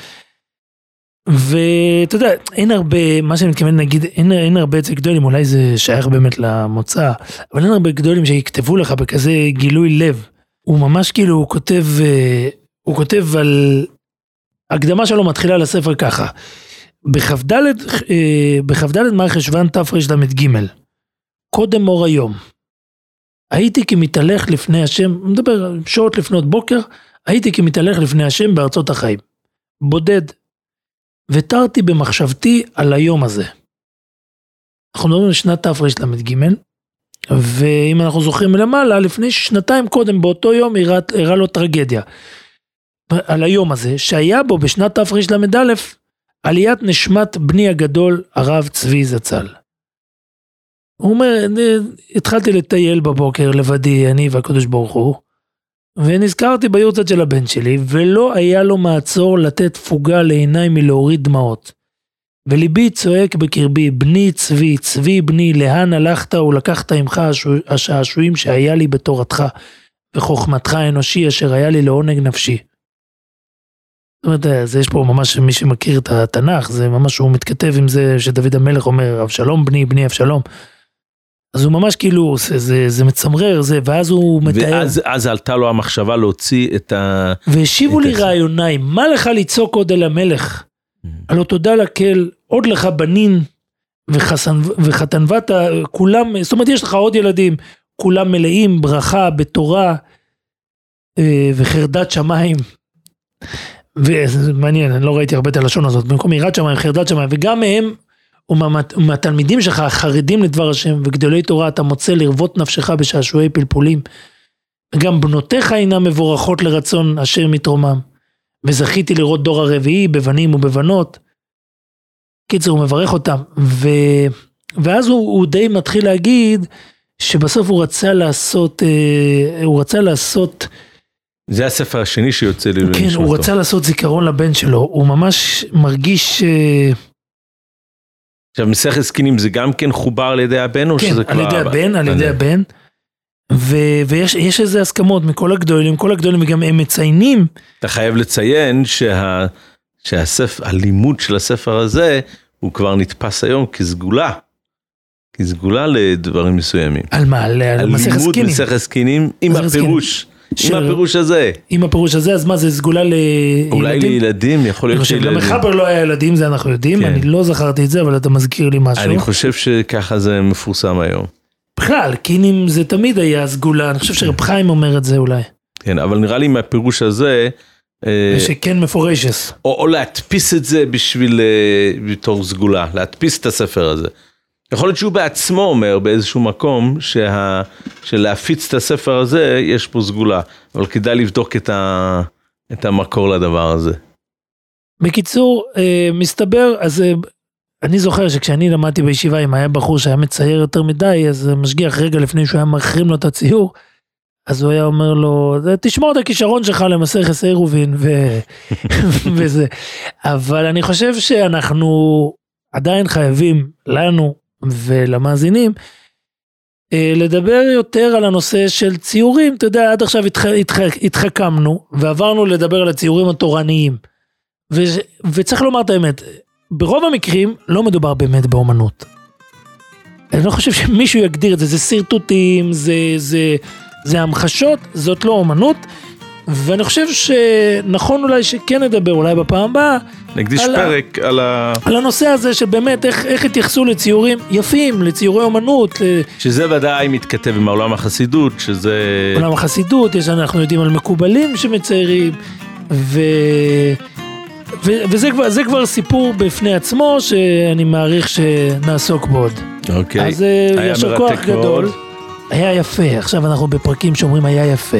ואתה יודע, אין הרבה, מה שאני מתכוון להגיד, אין, אין הרבה אצל גדולים, אולי זה שייך באמת למוצא, אבל אין הרבה גדולים שיכתבו לך בכזה גילוי לב. הוא ממש כאילו, הוא כותב, אה, הוא כותב על, הקדמה שלו מתחילה לספר ככה. בכ"ד, אה, בכ"ד מר חשוון תרל"ג, קודם אור היום. הייתי כמתהלך לפני השם, מדבר שעות לפנות בוקר, הייתי כמתהלך לפני השם בארצות החיים. בודד. ותרתי במחשבתי על היום הזה. אנחנו מדברים על שנת תרל"ג, ואם אנחנו זוכרים מלמעלה, לפני שנתיים קודם, באותו יום אירעה לו טרגדיה. על היום הזה, שהיה בו בשנת תרל"א, עליית נשמת בני הגדול, הרב צבי זצ"ל. הוא אומר, התחלתי לטייל בבוקר לבדי, אני והקדוש ברוך הוא, ונזכרתי ביורצת של הבן שלי, ולא היה לו מעצור לתת תפוגה לעיניי מלהוריד דמעות. וליבי צועק בקרבי, בני צבי, צבי בני, לאן הלכת ולקחת עמך השעשועים שהיה לי בתורתך, וחוכמתך האנושי אשר היה לי לעונג נפשי. זאת אומרת, אז יש פה ממש, מי שמכיר את התנ"ך, זה ממש, הוא מתכתב עם זה שדוד המלך אומר, אבשלום בני, בני אבשלום. אז הוא ממש כאילו, זה, זה, זה מצמרר, זה, ואז הוא מתאר. ואז אז עלתה לו המחשבה להוציא את ה... והשיבו לי רעיוני, מה לך לצעוק עוד אל המלך? Mm. הלא תודה לקל, עוד לך בנין וחתנבת, כולם, זאת אומרת יש לך עוד ילדים, כולם מלאים ברכה בתורה אה, וחרדת שמיים. וזה מעניין, אני לא ראיתי הרבה את הלשון הזאת, במקום יראת שמיים, חרדת שמיים, וגם מהם ומהתלמידים שלך החרדים לדבר השם וגדולי תורה אתה מוצא לרוות נפשך בשעשועי פלפולים. וגם בנותיך אינם מבורכות לרצון אשר מתרומם. וזכיתי לראות דור הרביעי בבנים ובבנות. קיצר הוא מברך אותם. ו... ואז הוא, הוא די מתחיל להגיד שבסוף הוא רצה לעשות, אה, הוא רצה לעשות זה הספר השני שיוצא לי. כן, הוא רצה לעשות זיכרון לבן שלו, הוא ממש מרגיש... אה, עכשיו מסכת זקנים זה גם כן חובר על ידי הבן או כן, שזה כבר... כן, על ידי הבן, על ידי הבן. ו, ויש איזה הסכמות מכל הגדולים, כל הגדולים וגם הם מציינים. אתה חייב לציין שה, שהספר, הלימוד של הספר הזה הוא כבר נתפס היום כסגולה. כסגולה לדברים מסוימים. על מה? על, על מסכת זקנים. הלימוד מסכת זקנים עם הפירוש. עם הפירוש הזה. עם הפירוש הזה, אז מה זה סגולה לילדים? אולי לילדים, יכול להיות שילדים. גם מחבר לא היה ילדים, זה אנחנו יודעים, כן. אני לא זכרתי את זה, אבל אתה מזכיר לי משהו. אני חושב שככה זה מפורסם היום. בכלל, קינים זה תמיד היה סגולה, אני חושב שרב חיים אומר את זה אולי. כן, אבל נראה לי מהפירוש הזה... אה, שכן מפורשס. או, או להדפיס את זה בשביל, אה, בתור סגולה, להדפיס את הספר הזה. יכול להיות שהוא בעצמו אומר באיזשהו מקום שה... שלהפיץ את הספר הזה יש פה סגולה, אבל כדאי לבדוק את, ה... את המקור לדבר הזה. בקיצור, אה, מסתבר, אז אה, אני זוכר שכשאני למדתי בישיבה, אם היה בחור שהיה מצייר יותר מדי, אז משגיח רגע לפני שהוא היה מחרים לו את הציור, אז הוא היה אומר לו, תשמור את הכישרון שלך למסכת עירובין ו... [LAUGHS] וזה. אבל אני חושב שאנחנו עדיין חייבים, לנו, ולמאזינים, אה, לדבר יותר על הנושא של ציורים, אתה יודע, עד עכשיו התח, התח, התחכמנו ועברנו לדבר על הציורים התורניים. ו, וצריך לומר את האמת, ברוב המקרים לא מדובר באמת באומנות. אני לא חושב שמישהו יגדיר את זה, זה שרטוטים, זה, זה, זה המחשות, זאת לא אומנות, ואני חושב שנכון אולי שכן נדבר, אולי בפעם הבאה, נקדיש על ה- פרק על ה... על הנושא הזה של באמת איך, איך התייחסו לציורים יפים, לציורי אומנות, שזה ודאי מתכתב עם העולם החסידות, שזה... לעולם החסידות, יש, אנחנו יודעים על מקובלים שמציירים, ו... ו... וזה כבר, זה כבר סיפור בפני עצמו, שאני מעריך שנעסוק בו עוד. אוקיי. אז אה, יישר כוח מרתק מאוד. היה יפה, עכשיו אנחנו בפרקים שאומרים היה יפה.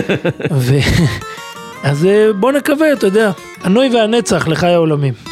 [LAUGHS] ו... [LAUGHS] אז אה, בוא נקווה, אתה יודע, הנוי והנצח לחי העולמים.